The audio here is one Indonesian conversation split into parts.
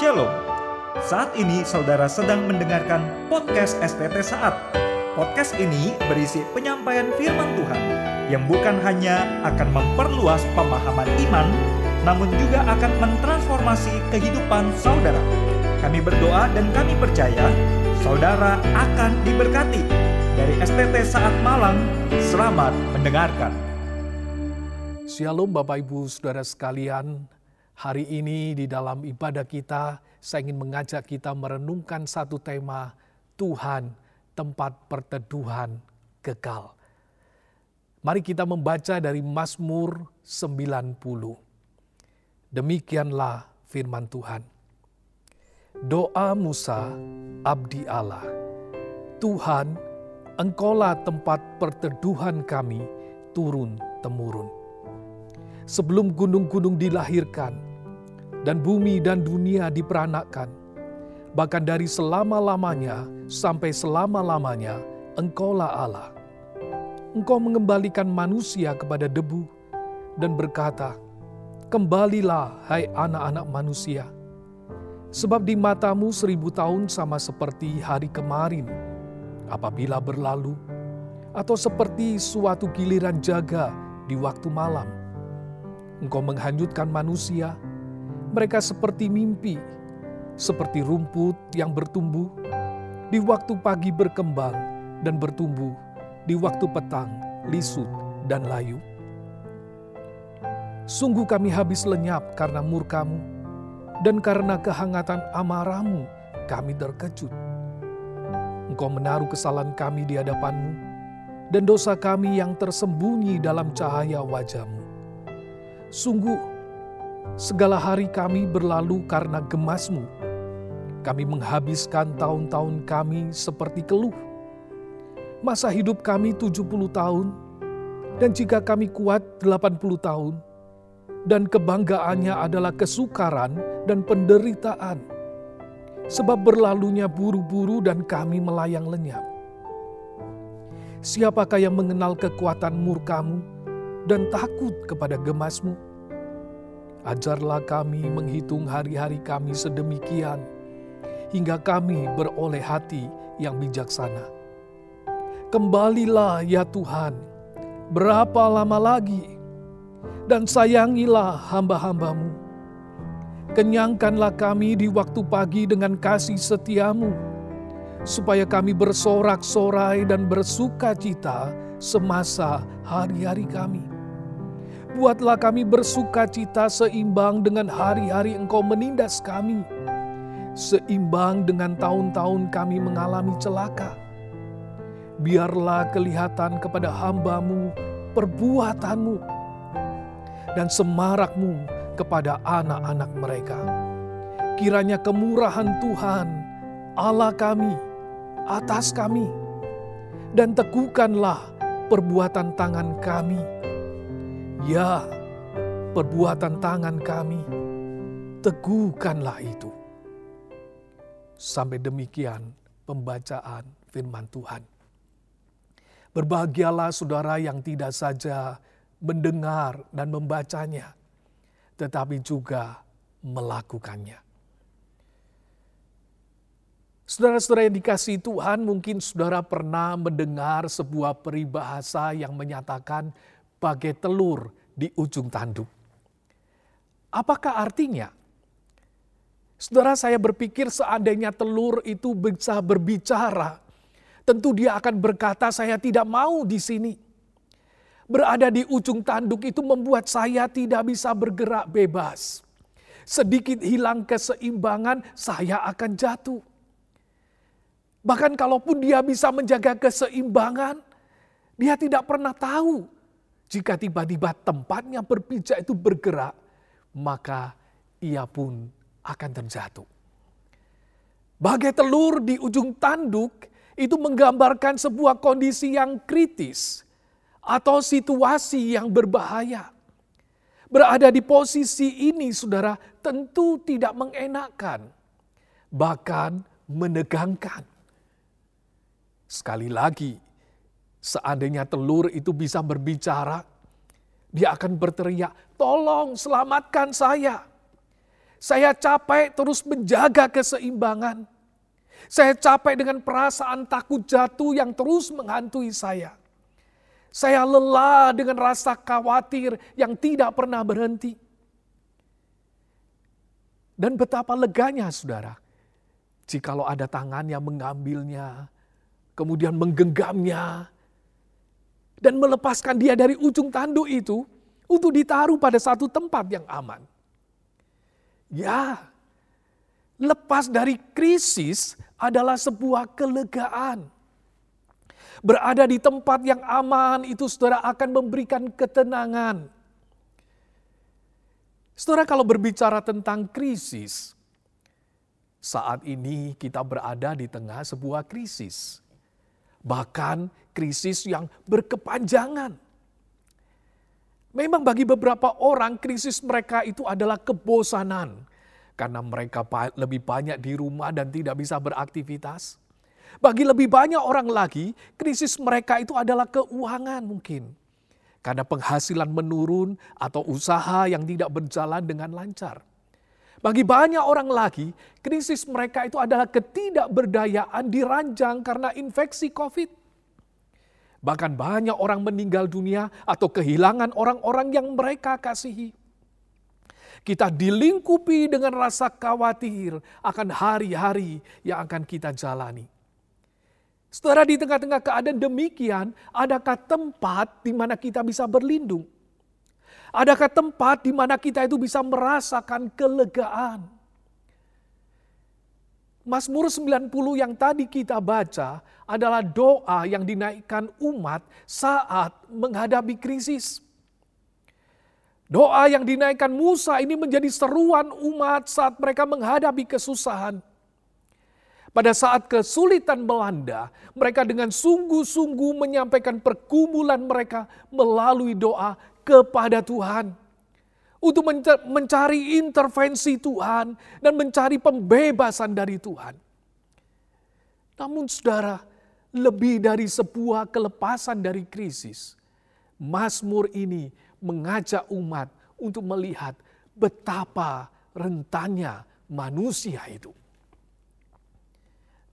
Shalom. Saat ini saudara sedang mendengarkan podcast STT Saat. Podcast ini berisi penyampaian firman Tuhan yang bukan hanya akan memperluas pemahaman iman, namun juga akan mentransformasi kehidupan saudara. Kami berdoa dan kami percaya saudara akan diberkati. Dari STT Saat Malang, selamat mendengarkan. Shalom Bapak Ibu Saudara sekalian, hari ini di dalam ibadah kita saya ingin mengajak kita merenungkan satu tema Tuhan tempat perteduhan kekal. Mari kita membaca dari Mazmur 90. Demikianlah firman Tuhan. Doa Musa, abdi Allah. Tuhan, Engkaulah tempat perteduhan kami turun-temurun sebelum gunung-gunung dilahirkan dan bumi dan dunia diperanakkan. Bahkan dari selama-lamanya sampai selama-lamanya, Engkaulah Allah. Engkau mengembalikan manusia kepada debu dan berkata, Kembalilah hai anak-anak manusia, sebab di matamu seribu tahun sama seperti hari kemarin apabila berlalu, atau seperti suatu giliran jaga di waktu malam Engkau menghanyutkan manusia, mereka seperti mimpi, seperti rumput yang bertumbuh, di waktu pagi berkembang dan bertumbuh, di waktu petang lisut dan layu. Sungguh kami habis lenyap karena murkamu, dan karena kehangatan amarahmu kami terkejut. Engkau menaruh kesalahan kami di hadapanmu, dan dosa kami yang tersembunyi dalam cahaya wajahmu. Sungguh, segala hari kami berlalu karena gemasmu. Kami menghabiskan tahun-tahun kami seperti keluh. Masa hidup kami 70 tahun, dan jika kami kuat 80 tahun, dan kebanggaannya adalah kesukaran dan penderitaan. Sebab berlalunya buru-buru dan kami melayang lenyap. Siapakah yang mengenal kekuatan murkamu dan takut kepada gemasmu. Ajarlah kami menghitung hari-hari kami sedemikian, hingga kami beroleh hati yang bijaksana. Kembalilah ya Tuhan, berapa lama lagi? Dan sayangilah hamba-hambamu. Kenyangkanlah kami di waktu pagi dengan kasih setiamu, supaya kami bersorak-sorai dan bersuka cita semasa hari-hari kami Buatlah kami bersuka cita seimbang dengan hari-hari Engkau menindas kami. Seimbang dengan tahun-tahun kami mengalami celaka. Biarlah kelihatan kepada hambamu perbuatanmu dan semarakmu kepada anak-anak mereka. Kiranya kemurahan Tuhan, Allah kami, atas kami, dan teguhkanlah perbuatan tangan kami Ya, perbuatan tangan kami, teguhkanlah itu. Sampai demikian pembacaan firman Tuhan. Berbahagialah saudara yang tidak saja mendengar dan membacanya, tetapi juga melakukannya. Saudara-saudara yang dikasih Tuhan, mungkin saudara pernah mendengar sebuah peribahasa yang menyatakan bagai telur di ujung tanduk. Apakah artinya? Saudara saya berpikir seandainya telur itu bisa berbicara, tentu dia akan berkata saya tidak mau di sini. Berada di ujung tanduk itu membuat saya tidak bisa bergerak bebas. Sedikit hilang keseimbangan, saya akan jatuh. Bahkan kalaupun dia bisa menjaga keseimbangan, dia tidak pernah tahu jika tiba-tiba tempatnya berpijak itu bergerak, maka ia pun akan terjatuh. Bagai telur di ujung tanduk itu menggambarkan sebuah kondisi yang kritis atau situasi yang berbahaya. Berada di posisi ini, saudara, tentu tidak mengenakan, bahkan menegangkan. Sekali lagi, Seandainya telur itu bisa berbicara, dia akan berteriak, "Tolong selamatkan saya!" Saya capek terus menjaga keseimbangan. Saya capek dengan perasaan takut jatuh yang terus menghantui saya. Saya lelah dengan rasa khawatir yang tidak pernah berhenti. Dan betapa leganya saudara, jikalau ada tangan yang mengambilnya, kemudian menggenggamnya, dan melepaskan dia dari ujung tanduk itu untuk ditaruh pada satu tempat yang aman. Ya, lepas dari krisis adalah sebuah kelegaan. Berada di tempat yang aman itu saudara akan memberikan ketenangan. Saudara kalau berbicara tentang krisis, saat ini kita berada di tengah sebuah krisis. Bahkan krisis yang berkepanjangan. Memang bagi beberapa orang krisis mereka itu adalah kebosanan karena mereka lebih banyak di rumah dan tidak bisa beraktivitas. Bagi lebih banyak orang lagi, krisis mereka itu adalah keuangan mungkin. Karena penghasilan menurun atau usaha yang tidak berjalan dengan lancar. Bagi banyak orang lagi, krisis mereka itu adalah ketidakberdayaan diranjang karena infeksi COVID. Bahkan banyak orang meninggal dunia atau kehilangan orang-orang yang mereka kasihi. Kita dilingkupi dengan rasa khawatir akan hari-hari yang akan kita jalani. Setelah di tengah-tengah keadaan demikian, adakah tempat di mana kita bisa berlindung? Adakah tempat di mana kita itu bisa merasakan kelegaan? Mazmur 90 yang tadi kita baca adalah doa yang dinaikkan umat saat menghadapi krisis. Doa yang dinaikkan Musa ini menjadi seruan umat saat mereka menghadapi kesusahan. Pada saat kesulitan melanda, mereka dengan sungguh-sungguh menyampaikan pergumulan mereka melalui doa kepada Tuhan. Untuk mencari intervensi Tuhan dan mencari pembebasan dari Tuhan. Namun saudara, lebih dari sebuah kelepasan dari krisis, Mazmur ini mengajak umat untuk melihat betapa rentannya manusia itu.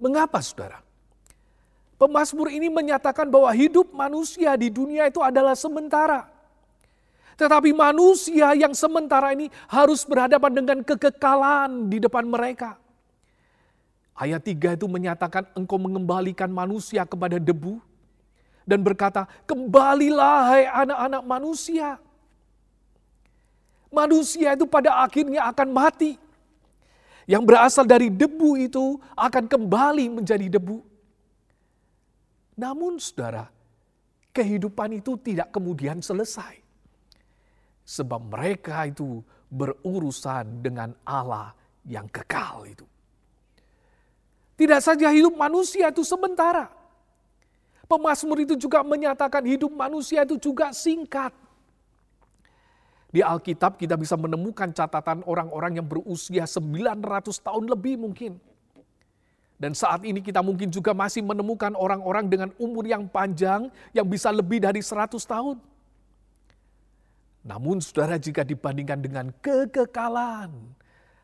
Mengapa saudara? Pemasmur ini menyatakan bahwa hidup manusia di dunia itu adalah sementara. Tetapi manusia yang sementara ini harus berhadapan dengan kekekalan di depan mereka. Ayat 3 itu menyatakan engkau mengembalikan manusia kepada debu dan berkata, "Kembalilah hai anak-anak manusia." Manusia itu pada akhirnya akan mati. Yang berasal dari debu itu akan kembali menjadi debu. Namun saudara, kehidupan itu tidak kemudian selesai. Sebab mereka itu berurusan dengan Allah yang kekal itu. Tidak saja hidup manusia itu sementara. Pemasmur itu juga menyatakan hidup manusia itu juga singkat. Di Alkitab kita bisa menemukan catatan orang-orang yang berusia 900 tahun lebih mungkin. Dan saat ini kita mungkin juga masih menemukan orang-orang dengan umur yang panjang yang bisa lebih dari 100 tahun. Namun saudara jika dibandingkan dengan kekekalan,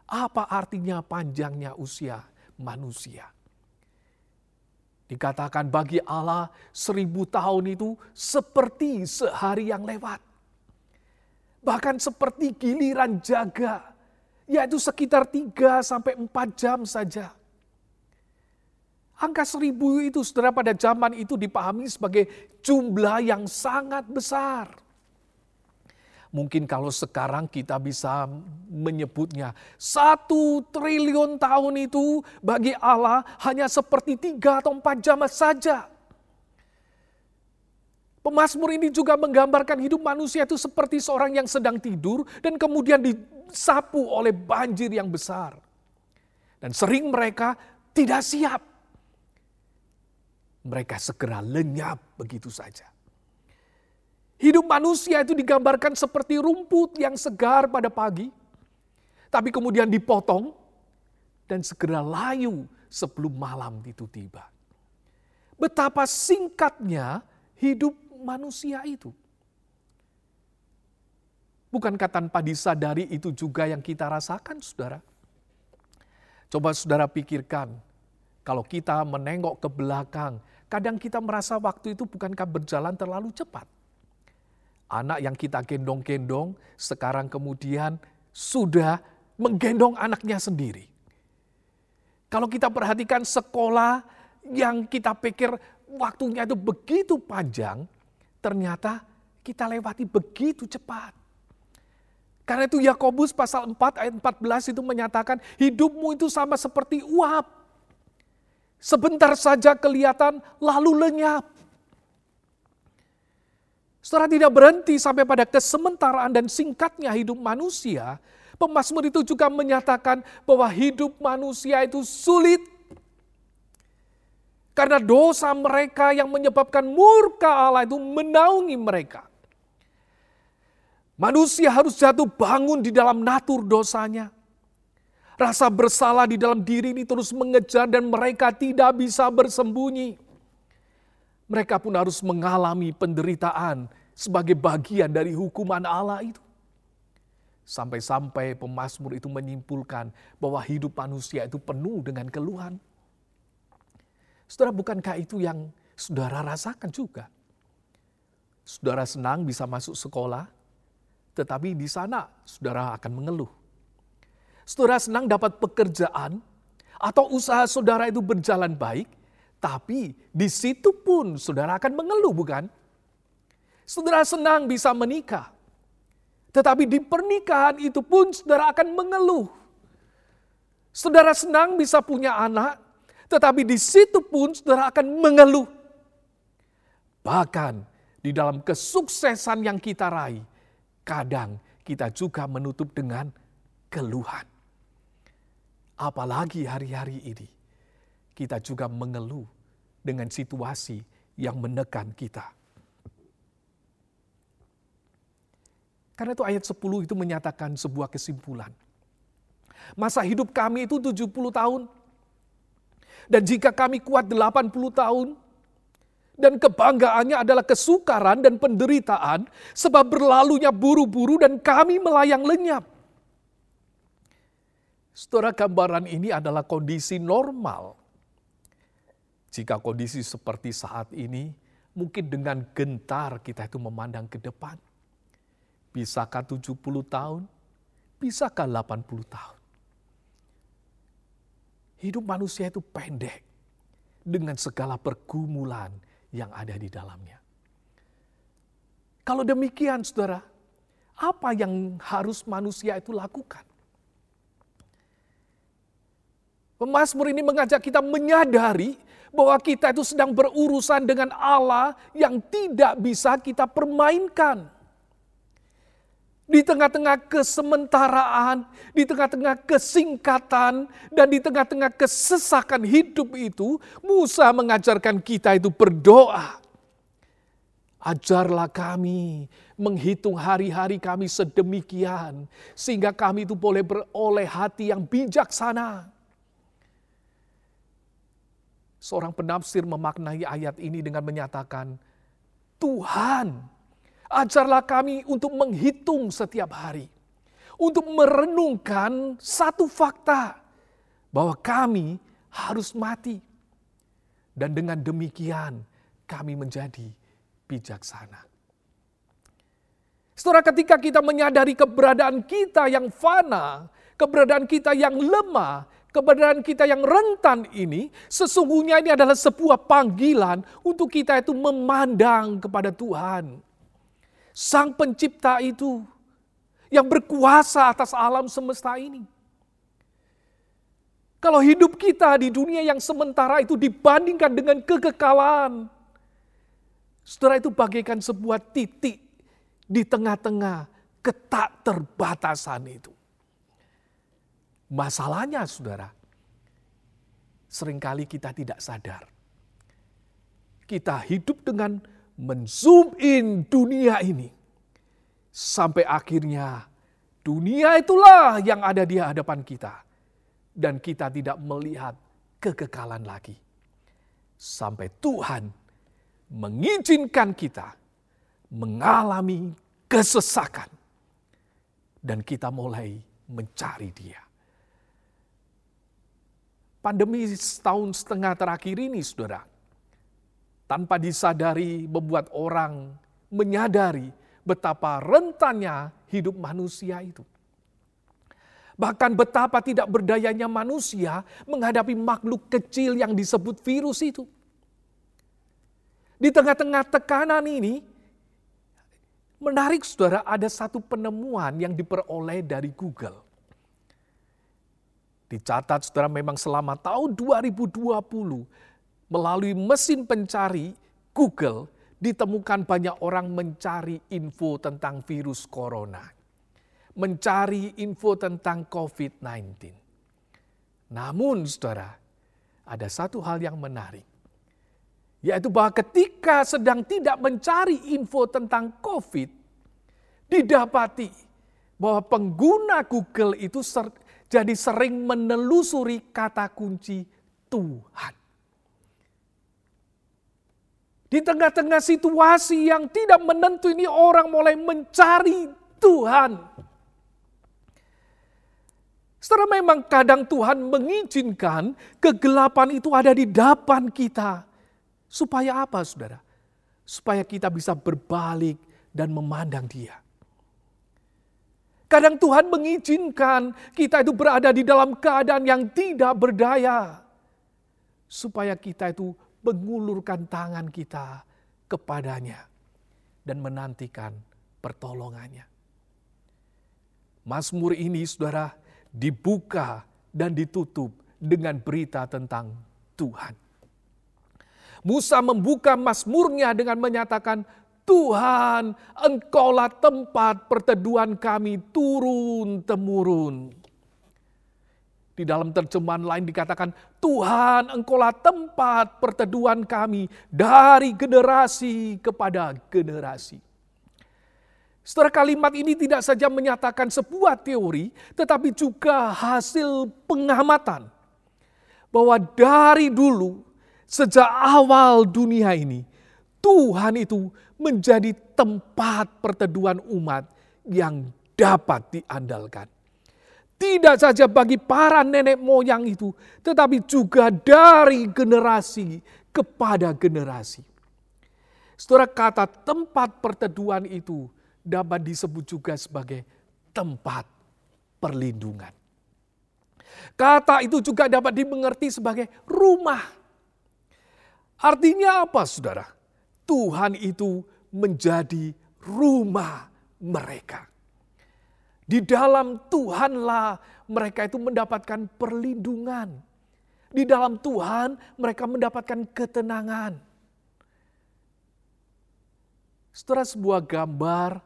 apa artinya panjangnya usia manusia? Dikatakan bagi Allah seribu tahun itu seperti sehari yang lewat. Bahkan seperti giliran jaga, yaitu sekitar tiga sampai empat jam saja. Angka seribu itu saudara pada zaman itu dipahami sebagai jumlah yang sangat besar. Mungkin kalau sekarang kita bisa menyebutnya satu triliun tahun itu bagi Allah hanya seperti tiga atau empat jam saja. Pemasmur ini juga menggambarkan hidup manusia itu seperti seorang yang sedang tidur dan kemudian disapu oleh banjir yang besar. Dan sering mereka tidak siap. Mereka segera lenyap begitu saja. Hidup manusia itu digambarkan seperti rumput yang segar pada pagi, tapi kemudian dipotong dan segera layu sebelum malam itu tiba. Betapa singkatnya hidup manusia itu. Bukankah tanpa disadari itu juga yang kita rasakan, saudara? Coba saudara pikirkan, kalau kita menengok ke belakang, kadang kita merasa waktu itu bukankah berjalan terlalu cepat. Anak yang kita gendong-gendong sekarang kemudian sudah menggendong anaknya sendiri. Kalau kita perhatikan sekolah yang kita pikir waktunya itu begitu panjang, ternyata kita lewati begitu cepat. Karena itu Yakobus pasal 4 ayat 14 itu menyatakan hidupmu itu sama seperti uap. Sebentar saja kelihatan lalu lenyap. Setelah tidak berhenti sampai pada kesementaraan dan singkatnya hidup manusia, pemazmur itu juga menyatakan bahwa hidup manusia itu sulit. Karena dosa mereka yang menyebabkan murka Allah itu menaungi mereka. Manusia harus jatuh bangun di dalam natur dosanya. Rasa bersalah di dalam diri ini terus mengejar dan mereka tidak bisa bersembunyi. Mereka pun harus mengalami penderitaan sebagai bagian dari hukuman Allah itu. Sampai-sampai pemazmur itu menyimpulkan bahwa hidup manusia itu penuh dengan keluhan. Saudara, bukankah itu yang saudara rasakan juga? Saudara senang bisa masuk sekolah, tetapi di sana saudara akan mengeluh. Saudara senang dapat pekerjaan atau usaha saudara itu berjalan baik, tapi di situ pun saudara akan mengeluh, bukan? Saudara senang bisa menikah, tetapi di pernikahan itu pun saudara akan mengeluh. Saudara senang bisa punya anak, tetapi di situ pun saudara akan mengeluh. Bahkan di dalam kesuksesan yang kita raih, kadang kita juga menutup dengan keluhan. Apalagi hari-hari ini, kita juga mengeluh dengan situasi yang menekan kita. Karena itu ayat 10 itu menyatakan sebuah kesimpulan. Masa hidup kami itu 70 tahun. Dan jika kami kuat 80 tahun, dan kebanggaannya adalah kesukaran dan penderitaan, sebab berlalunya buru-buru dan kami melayang lenyap. Saudara, gambaran ini adalah kondisi normal. Jika kondisi seperti saat ini, mungkin dengan gentar kita itu memandang ke depan. Bisakah 70 tahun? Bisakah 80 tahun? Hidup manusia itu pendek dengan segala pergumulan yang ada di dalamnya. Kalau demikian, saudara, apa yang harus manusia itu lakukan? Pemasmur ini mengajak kita menyadari bahwa kita itu sedang berurusan dengan Allah yang tidak bisa kita permainkan. Di tengah-tengah kesementaraan, di tengah-tengah kesingkatan, dan di tengah-tengah kesesakan hidup itu, Musa mengajarkan kita itu berdoa. Ajarlah kami menghitung hari-hari kami sedemikian, sehingga kami itu boleh beroleh hati yang bijaksana. Seorang penafsir memaknai ayat ini dengan menyatakan, Tuhan Ajarlah kami untuk menghitung setiap hari. Untuk merenungkan satu fakta. Bahwa kami harus mati. Dan dengan demikian kami menjadi bijaksana. Setelah ketika kita menyadari keberadaan kita yang fana, keberadaan kita yang lemah, keberadaan kita yang rentan ini, sesungguhnya ini adalah sebuah panggilan untuk kita itu memandang kepada Tuhan Sang pencipta itu yang berkuasa atas alam semesta ini. Kalau hidup kita di dunia yang sementara itu dibandingkan dengan kekekalan, saudara itu bagaikan sebuah titik di tengah-tengah ketak terbatasan itu. Masalahnya saudara, sering kali kita tidak sadar. Kita hidup dengan menzoom in dunia ini. Sampai akhirnya dunia itulah yang ada di hadapan kita. Dan kita tidak melihat kekekalan lagi. Sampai Tuhan mengizinkan kita mengalami kesesakan. dan kita mulai mencari Dia. Pandemi setahun setengah terakhir ini, saudara, tanpa disadari membuat orang menyadari betapa rentannya hidup manusia itu. Bahkan betapa tidak berdayanya manusia menghadapi makhluk kecil yang disebut virus itu. Di tengah-tengah tekanan ini, menarik saudara ada satu penemuan yang diperoleh dari Google. Dicatat saudara memang selama tahun 2020 melalui mesin pencari Google ditemukan banyak orang mencari info tentang virus corona mencari info tentang COVID-19. Namun, saudara, ada satu hal yang menarik, yaitu bahwa ketika sedang tidak mencari info tentang COVID, didapati bahwa pengguna Google itu jadi sering menelusuri kata kunci Tuhan. Di tengah-tengah situasi yang tidak menentu ini orang mulai mencari Tuhan. Setelah memang kadang Tuhan mengizinkan kegelapan itu ada di depan kita. Supaya apa saudara? Supaya kita bisa berbalik dan memandang dia. Kadang Tuhan mengizinkan kita itu berada di dalam keadaan yang tidak berdaya. Supaya kita itu mengulurkan tangan kita kepadanya. Dan menantikan pertolongannya. Mazmur ini saudara dibuka dan ditutup dengan berita tentang Tuhan. Musa membuka Mazmurnya dengan menyatakan, Tuhan, engkaulah tempat perteduhan kami turun-temurun. Di dalam terjemahan lain dikatakan, Tuhan engkaulah tempat perteduhan kami dari generasi kepada generasi. Setelah kalimat ini tidak saja menyatakan sebuah teori, tetapi juga hasil pengamatan. Bahwa dari dulu, sejak awal dunia ini, Tuhan itu menjadi tempat perteduhan umat yang dapat diandalkan. Tidak saja bagi para nenek moyang itu, tetapi juga dari generasi kepada generasi. Setelah kata tempat perteduhan itu dapat disebut juga sebagai tempat perlindungan. Kata itu juga dapat dimengerti sebagai rumah. Artinya apa saudara? Tuhan itu menjadi rumah mereka. Di dalam Tuhanlah mereka itu mendapatkan perlindungan. Di dalam Tuhan mereka mendapatkan ketenangan. Setelah sebuah gambar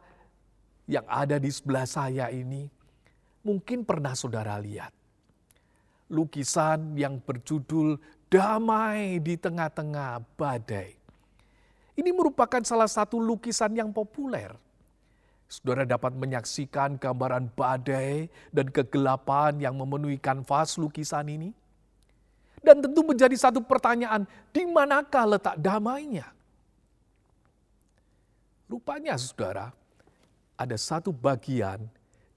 yang ada di sebelah saya ini mungkin pernah saudara lihat. Lukisan yang berjudul Damai di Tengah-Tengah Badai. Ini merupakan salah satu lukisan yang populer. Saudara dapat menyaksikan gambaran badai dan kegelapan yang memenuhi kanvas lukisan ini. Dan tentu menjadi satu pertanyaan, di manakah letak damainya? Rupanya saudara, ada satu bagian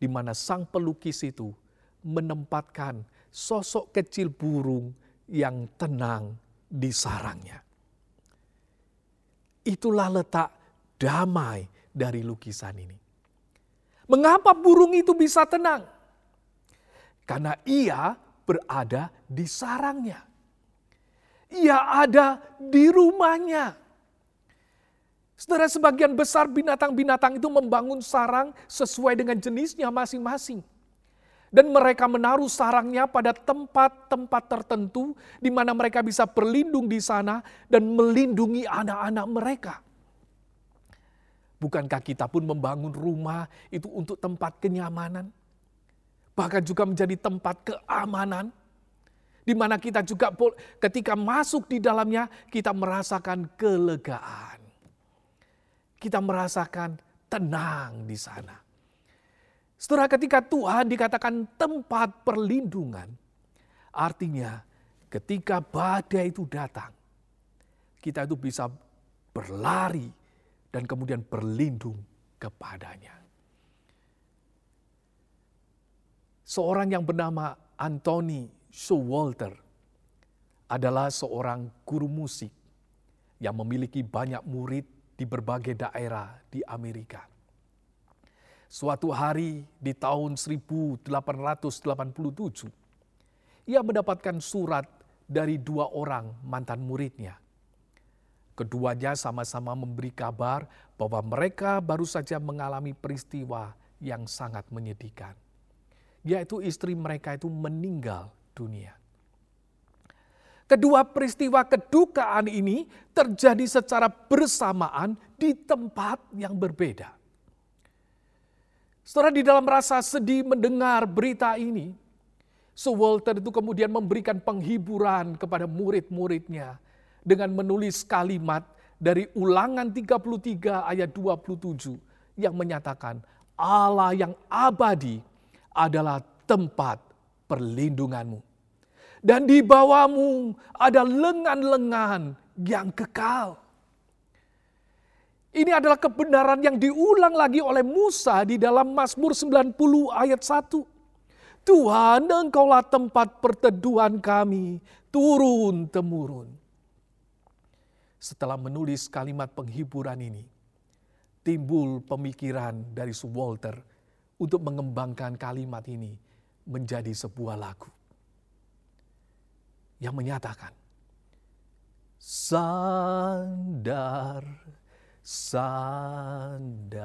di mana sang pelukis itu menempatkan sosok kecil burung yang tenang di sarangnya. Itulah letak damai dari lukisan ini. Mengapa burung itu bisa tenang? Karena ia berada di sarangnya. Ia ada di rumahnya. Saudara, sebagian besar binatang-binatang itu membangun sarang sesuai dengan jenisnya masing-masing. Dan mereka menaruh sarangnya pada tempat-tempat tertentu di mana mereka bisa berlindung di sana dan melindungi anak-anak mereka. Bukankah kita pun membangun rumah itu untuk tempat kenyamanan? Bahkan juga menjadi tempat keamanan di mana kita juga ketika masuk di dalamnya kita merasakan kelegaan kita merasakan tenang di sana. Setelah ketika Tuhan dikatakan tempat perlindungan, artinya ketika badai itu datang, kita itu bisa berlari dan kemudian berlindung kepadanya. seorang yang bernama Anthony Showalter adalah seorang guru musik yang memiliki banyak murid di berbagai daerah di Amerika. Suatu hari di tahun 1887, ia mendapatkan surat dari dua orang mantan muridnya. Keduanya sama-sama memberi kabar bahwa mereka baru saja mengalami peristiwa yang sangat menyedihkan, yaitu istri mereka itu meninggal dunia. Kedua peristiwa kedukaan ini terjadi secara bersamaan di tempat yang berbeda. Setelah di dalam rasa sedih mendengar berita ini, Sir Walter itu kemudian memberikan penghiburan kepada murid-muridnya dengan menulis kalimat dari ulangan 33 ayat 27 yang menyatakan Allah yang abadi adalah tempat perlindunganmu. Dan di bawahmu ada lengan-lengan yang kekal. Ini adalah kebenaran yang diulang lagi oleh Musa di dalam Mazmur 90 ayat 1. Tuhan engkaulah tempat perteduhan kami turun-temurun. Setelah menulis kalimat penghiburan ini, timbul pemikiran dari Sue Walter untuk mengembangkan kalimat ini menjadi sebuah lagu yang menyatakan, Sandar sandar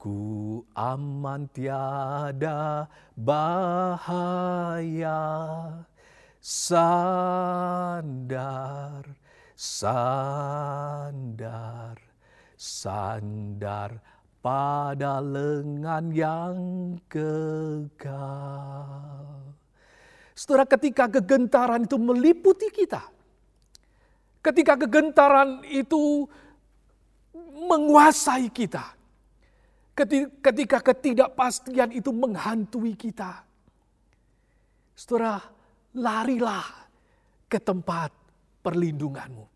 ku aman tiada bahaya sandar sandar sandar pada lengan yang kekal. Setelah ketika kegentaran itu meliputi kita, ketika kegentaran itu menguasai kita. Ketika ketidakpastian itu menghantui kita. Setelah larilah ke tempat perlindunganmu.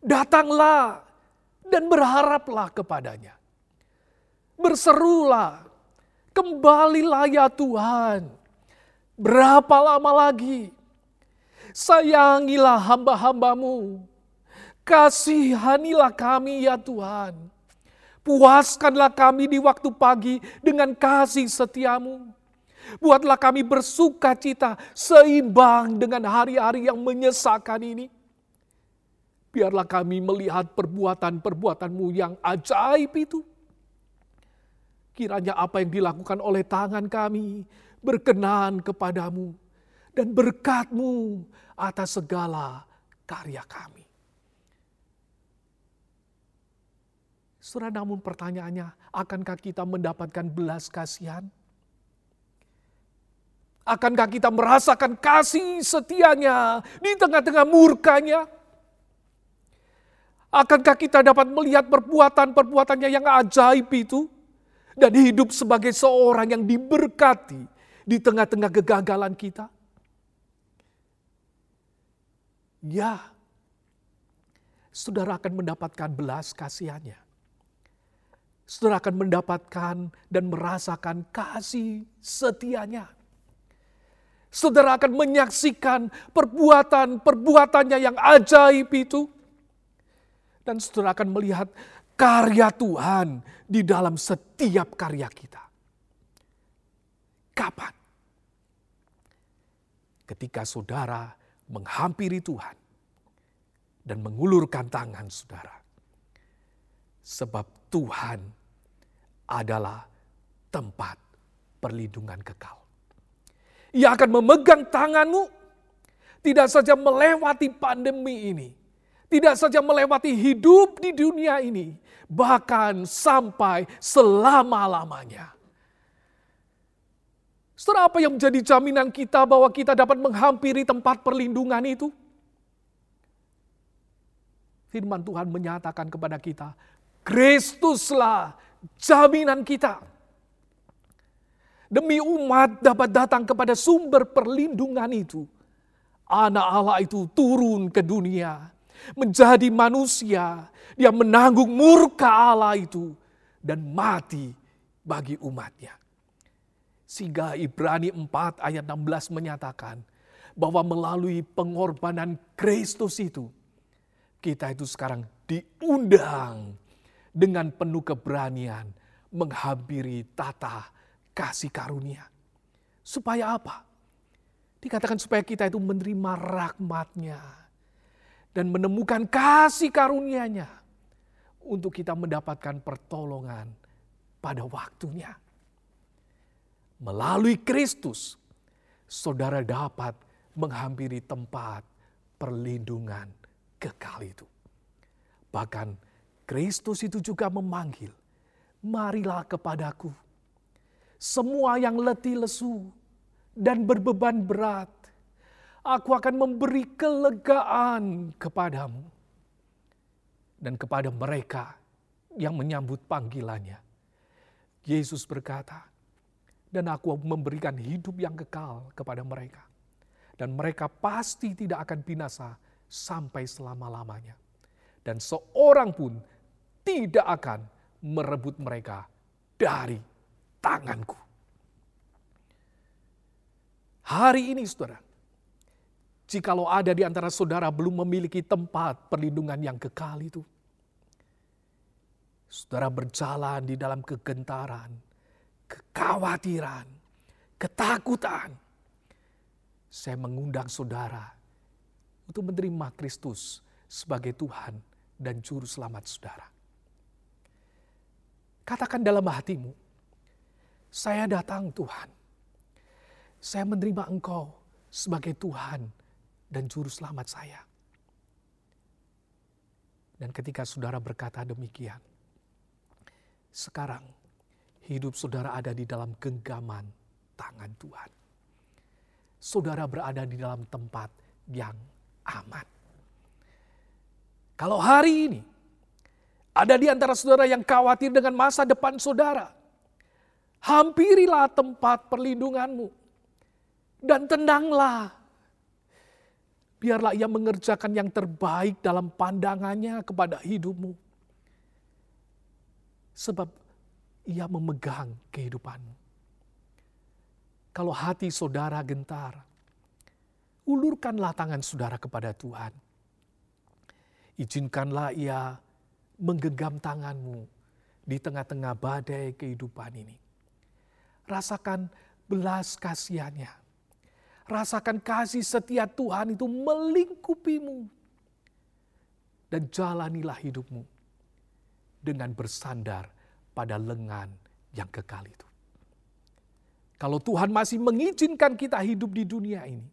Datanglah dan berharaplah kepadanya. Berserulah, kembalilah ya Tuhan. Berapa lama lagi? Sayangilah hamba-hambamu Kasihanilah kami ya Tuhan. Puaskanlah kami di waktu pagi dengan kasih setiamu. Buatlah kami bersuka cita seimbang dengan hari-hari yang menyesakan ini. Biarlah kami melihat perbuatan-perbuatanmu yang ajaib itu. Kiranya apa yang dilakukan oleh tangan kami berkenan kepadamu dan berkatmu atas segala karya kami. Saudara, namun pertanyaannya, akankah kita mendapatkan belas kasihan? Akankah kita merasakan kasih setianya di tengah-tengah murkanya? Akankah kita dapat melihat perbuatan-perbuatannya yang ajaib itu? Dan hidup sebagai seorang yang diberkati di tengah-tengah kegagalan kita? Ya, saudara akan mendapatkan belas kasihannya saudara akan mendapatkan dan merasakan kasih setianya. Saudara akan menyaksikan perbuatan-perbuatannya yang ajaib itu. Dan saudara akan melihat karya Tuhan di dalam setiap karya kita. Kapan? Ketika saudara menghampiri Tuhan dan mengulurkan tangan saudara. Sebab Tuhan adalah tempat perlindungan kekal. Ia akan memegang tanganmu, tidak saja melewati pandemi ini, tidak saja melewati hidup di dunia ini, bahkan sampai selama-lamanya. Setelah apa yang menjadi jaminan kita bahwa kita dapat menghampiri tempat perlindungan itu? Firman Tuhan menyatakan kepada kita, Kristuslah jaminan kita. Demi umat dapat datang kepada sumber perlindungan itu. Anak Allah itu turun ke dunia. Menjadi manusia. Dia menanggung murka Allah itu. Dan mati bagi umatnya. Sehingga Ibrani 4 ayat 16 menyatakan bahwa melalui pengorbanan Kristus itu, kita itu sekarang diundang dengan penuh keberanian menghampiri tata kasih karunia. Supaya apa? Dikatakan supaya kita itu menerima rahmatnya dan menemukan kasih karunia-Nya untuk kita mendapatkan pertolongan pada waktunya. Melalui Kristus, saudara dapat menghampiri tempat perlindungan kekal itu. Bahkan Kristus itu juga memanggil, marilah kepadaku. Semua yang letih lesu dan berbeban berat, aku akan memberi kelegaan kepadamu. Dan kepada mereka yang menyambut panggilannya. Yesus berkata, dan aku memberikan hidup yang kekal kepada mereka. Dan mereka pasti tidak akan binasa sampai selama-lamanya. Dan seorang pun tidak akan merebut mereka dari tanganku. Hari ini saudara, jikalau ada di antara saudara belum memiliki tempat perlindungan yang kekal itu, saudara berjalan di dalam kegentaran, kekhawatiran, ketakutan, saya mengundang saudara untuk menerima Kristus sebagai Tuhan dan Juru Selamat saudara. Katakan dalam hatimu, saya datang Tuhan. Saya menerima Engkau sebagai Tuhan dan Juru Selamat saya. Dan ketika saudara berkata demikian, sekarang hidup saudara ada di dalam genggaman tangan Tuhan. Saudara berada di dalam tempat yang aman. Kalau hari ini ada di antara saudara yang khawatir dengan masa depan saudara, hampirilah tempat perlindunganmu dan tenanglah. Biarlah ia mengerjakan yang terbaik dalam pandangannya kepada hidupmu. Sebab ia memegang kehidupanmu. Kalau hati saudara gentar, ulurkanlah tangan saudara kepada Tuhan. Izinkanlah ia menggenggam tanganmu di tengah-tengah badai kehidupan ini. Rasakan belas kasihannya. Rasakan kasih setia Tuhan itu melingkupimu. Dan jalanilah hidupmu dengan bersandar pada lengan yang kekal itu. Kalau Tuhan masih mengizinkan kita hidup di dunia ini,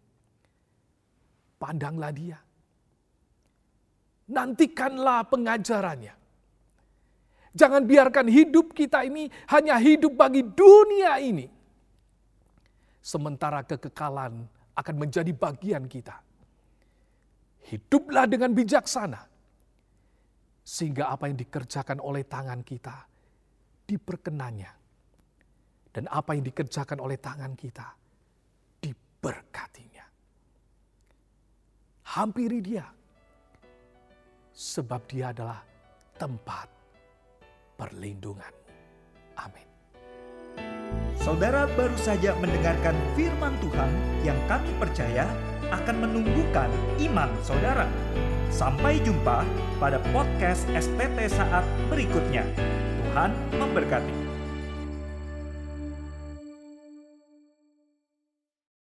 pandanglah Dia. Nantikanlah pengajarannya. Jangan biarkan hidup kita ini hanya hidup bagi dunia ini. Sementara kekekalan akan menjadi bagian kita. Hiduplah dengan bijaksana. Sehingga apa yang dikerjakan oleh tangan kita diperkenannya. Dan apa yang dikerjakan oleh tangan kita diberkatinya. Hampiri dia. Sebab dia adalah tempat perlindungan. Amin. Saudara baru saja mendengarkan firman Tuhan yang kami percaya akan menumbuhkan iman saudara. Sampai jumpa pada podcast STT saat berikutnya. Tuhan memberkati.